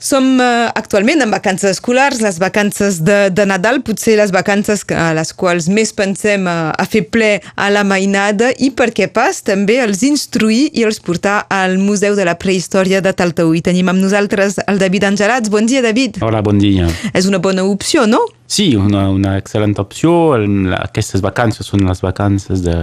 Som uh, actualment en vacances escolars, les vacances de, de Nadal, potser les vacances a les quals més pensem a, a fer ple a la mainada i per què pas també els instruir i els portar al Museu de la Prehistòria de Taltaú. I tenim amb nosaltres el David Angelats. Bon dia, David. Hola, bon dia. És una bona opció, no? Sí, una, una excel·lent opció. Aquestes vacances són les vacances de,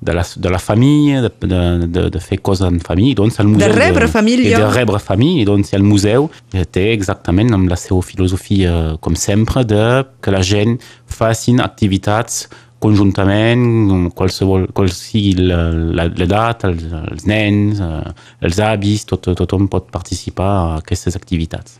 de la, de la famille, de, de, de, de fer coses en famille. Doncs el museu de rebre de, família. De rebre família. Doncs el museu té exactament amb la seva filosofia, com sempre, de que la gent facin activitats conjuntament, qualsevol, qual sigui l'edat, els, els nens, eh, els avis, tot, tothom pot participar a aquestes activitats.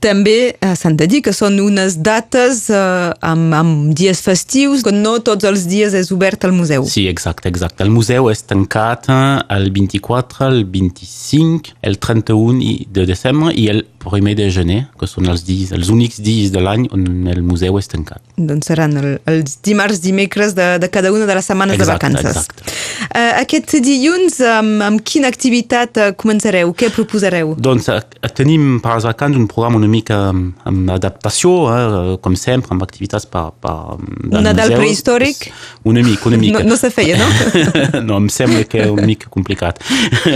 També eh, s'han de dir que són unes dates eh, amb, amb dies festius, que no tots els dies és obert al museu. Sí, exacte, exacte. El museu és tancat el 24, el 25, el 31 de desembre i el primer de gener, que són els, dies, els únics dies de l'any on el museu és tancat. Doncs seran el, els dimarts, dimecres de, de cada una de les setmanes exacte, de vacances. Exacte. Uh, aquest dilluns, amb, amb quina activitat uh, començareu? Què proposareu? Doncs uh, tenim per les vacances un programa una mica amb, amb adaptació, eh, com sempre, amb activitats per... per un Nadal museu. prehistòric? Una mica, una mica. No, no se feia, no? no, em sembla que és una mica complicat.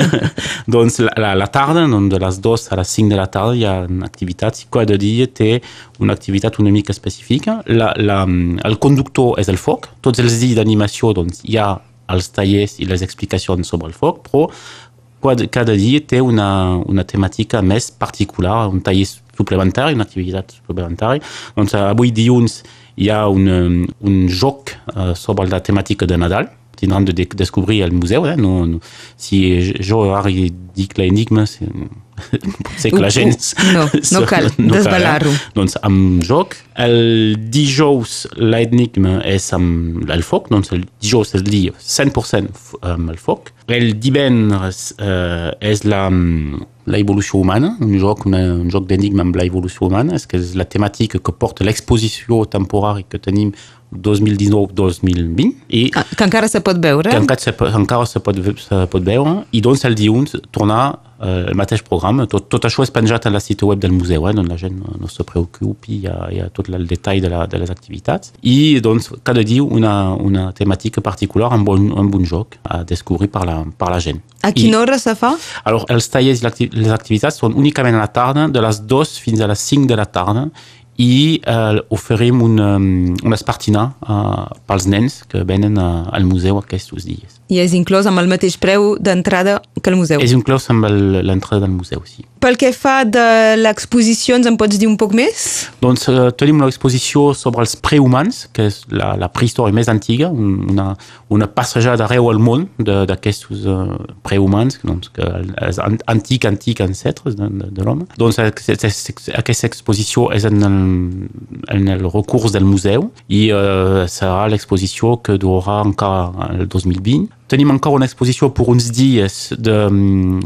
doncs la, la, la tarda, doncs de les 2 a les 5 de la tarda, hi ha activitats i cada dia té una activitat una mica específica. La, la, el conductor és el foc. Tots els dies d'animació doncs, hi ha els tallers i les explicacions sobre el foc, però cada dia té una, una temàtica més particular, un taller suplementari, una activitat suplementària. Doncs avui dilluns hi ha un, un joc uh, sobre la temàtica de Nadal, tindran de descobrir al museu. Eh? No, no, si jo ara dic l'enigma, potser que la gent... No, no cal no desvelar-ho. Eh? Doncs amb joc. El dijous l'enigma és amb el foc, doncs el dijous és el dia 100% amb el foc. El divendres eh, és la, la evolució humana, un un joc d'enigma amb la evolució humana, és que és la temàtica que porta l'exposició temporària que tenim 2019-2020 i ah, que encara se pot veure que encara se, encara se, pot, se pot veure i doncs el dilluns tornar el mateix programa tot, tot això és penjat a la site web del museu eh, on la gent no, no se preocupi hi ha, hi ha tot el detall de, la, de les activitats i doncs cada dia una, una temàtica particular amb un, amb un joc a descobrir per la, per la gent a quina hora se fa? Alors, els tallers i les activitats són únicament a la tarda, de les 2 fins a les 5 de la tarda, i eh, oferim un, um, un espartinar uh, pels nens que venen uh, al museu aquests dies. I és inclòs amb el mateix preu d'entrada que al museu? És inclòs amb l'entrada del museu, sí. Pel que fa de l'exposició, ens en pots dir un poc més? Doncs uh, tenim l'exposició sobre els prehumans, que és la, la prehistòria més antiga, una, una passejada arreu al món d'aquests uh, prehumans, doncs, que és antic, antic ancestres de, de, de l'home. Doncs aquesta exposició és en el en el recurs del museu i uh, serà l'exposició que durarà encara el 2020. Tenim encara una exposició per uns dies, de,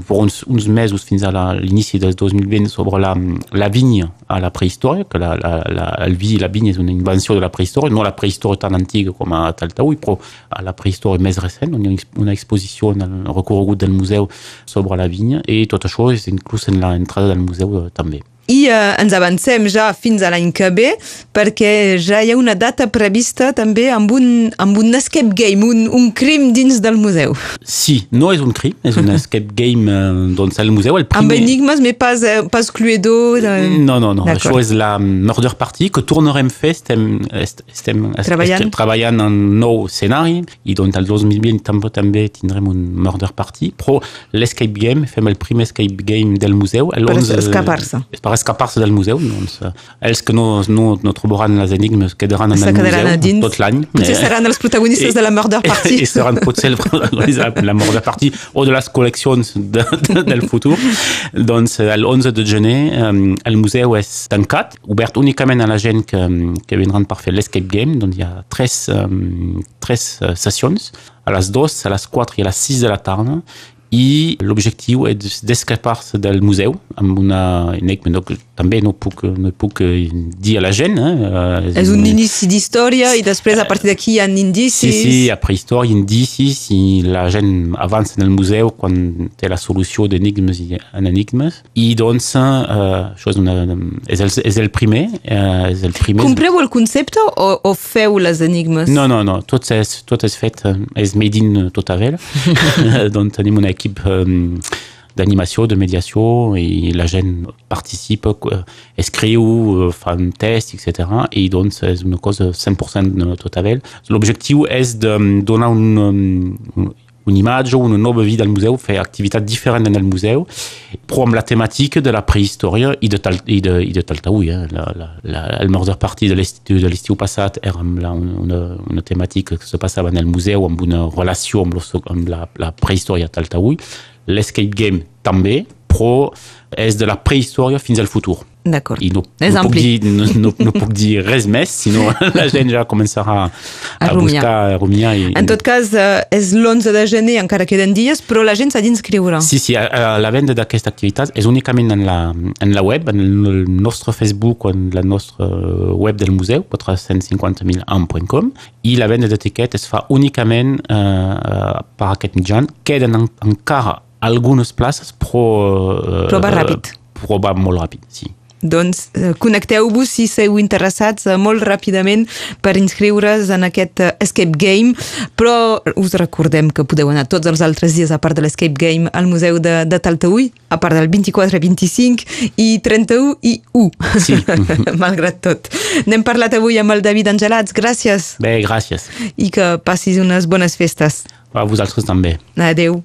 per uns, uns mesos fins a l'inici del 2020 sobre la, la vinya a la prehistòria, que la, la, la, el vi i la vinya és una invenció de la prehistòria, no la prehistòria tan antiga com a Taltaúi, però a la prehistòria més recent, on hi ha una exposició en el recorregut del museu sobre la vinya i tot això és inclús en l'entrada del museu també. I eh, ens avancem ja fins a l'any que ve perquè ja hi ha una data prevista també amb un, amb un escape game, un, un crim dins del museu. Sí, no és un crim, és un escape game eh, doncs al museu. El primer... Amb enigmes, mais pas, eh, pas Cluedo. De... No, no, no. Això és la Murder Party que tornarem a fer. Estem, estem treballant? treballant en nou escenari i doncs el 2020 també, també tindrem un Murder Party, però l'escape game, fem el primer escape game del museu. Per escapar-se. Per escapar-se del museu. Doncs, els que no, no, no trobaran les enigmes quedaran en el museu tot l'any. Potser seran els protagonistes I, de la Murder Party. I seran potser protagonistes de la Murder Party o de les col·leccions de, de, del futur. doncs el 11 de gener el museu és tancat, obert únicament a la gent que, que vindran per fer l'escape game. Doncs hi ha tres, um, tres sessions a les 2, a les 4 i a les 6 de la tarda i l'objectiu és d'escapar-se del museu amb una enigma no, també no puc, no puc dir a la gent eh? és un inici d'història i després a partir d'aquí hi ha indicis sí, sí, après història, indicis i la gent avança en el museu quan té la solució d'enigmes i enigmes i doncs uh, això és, una, és, el, és el primer uh, és el primer compreu el concepte o, o feu les enigmes? no, no, no, tot és, tot és fet és made in Totavel doncs tenim una équipe euh, d'animation, de médiation, et la gêne participe, écrit ou euh, fait un test, etc. Et donc, c'est une cause 100% de total. L'objectif est de donner une, une image ou une nouvelle vie dans le musée, faire activités différentes dans le musée, pour la thématique de la préhistoire et de, tal, Taltaoui. Hein. La, la, la, la mort partie de l'estiu passat era une, une thématique qui se passait dans le musée amb une relation amb la, la préhistoire Taltaoui. l'escape game també, però és de la prehistòria fins al futur. D'acord. I no, no, puc dir, no, no, no puc dir res més, sinó la gent ja començarà a, a, a buscar, a rumiar. I, en tot cas, eh, és l'11 de gener, encara queden dies, però la gent s'ha d'inscriure. Sí, sí, la venda d'aquesta activitat és únicament en la, en la web, en el nostre Facebook o en la nostra web del museu, 450.000am.com, i la venda d'etiquet es fa únicament eh, per aquest mitjan. Queden en, encara algunes places, però... Eh, però va ràpid. Però va molt ràpid, sí. Doncs eh, connecteu-vos si sou interessats eh, molt ràpidament per inscriure's en aquest eh, Escape Game, però us recordem que podeu anar tots els altres dies a part de l'Escape Game al Museu de, de Taltaúi, a part del 24, 25 i 31 i 1. Sí. Malgrat tot. N'hem parlat avui amb el David Angelats. Gràcies. Bé, gràcies. I que passis unes bones festes. A vosaltres també. Adeu.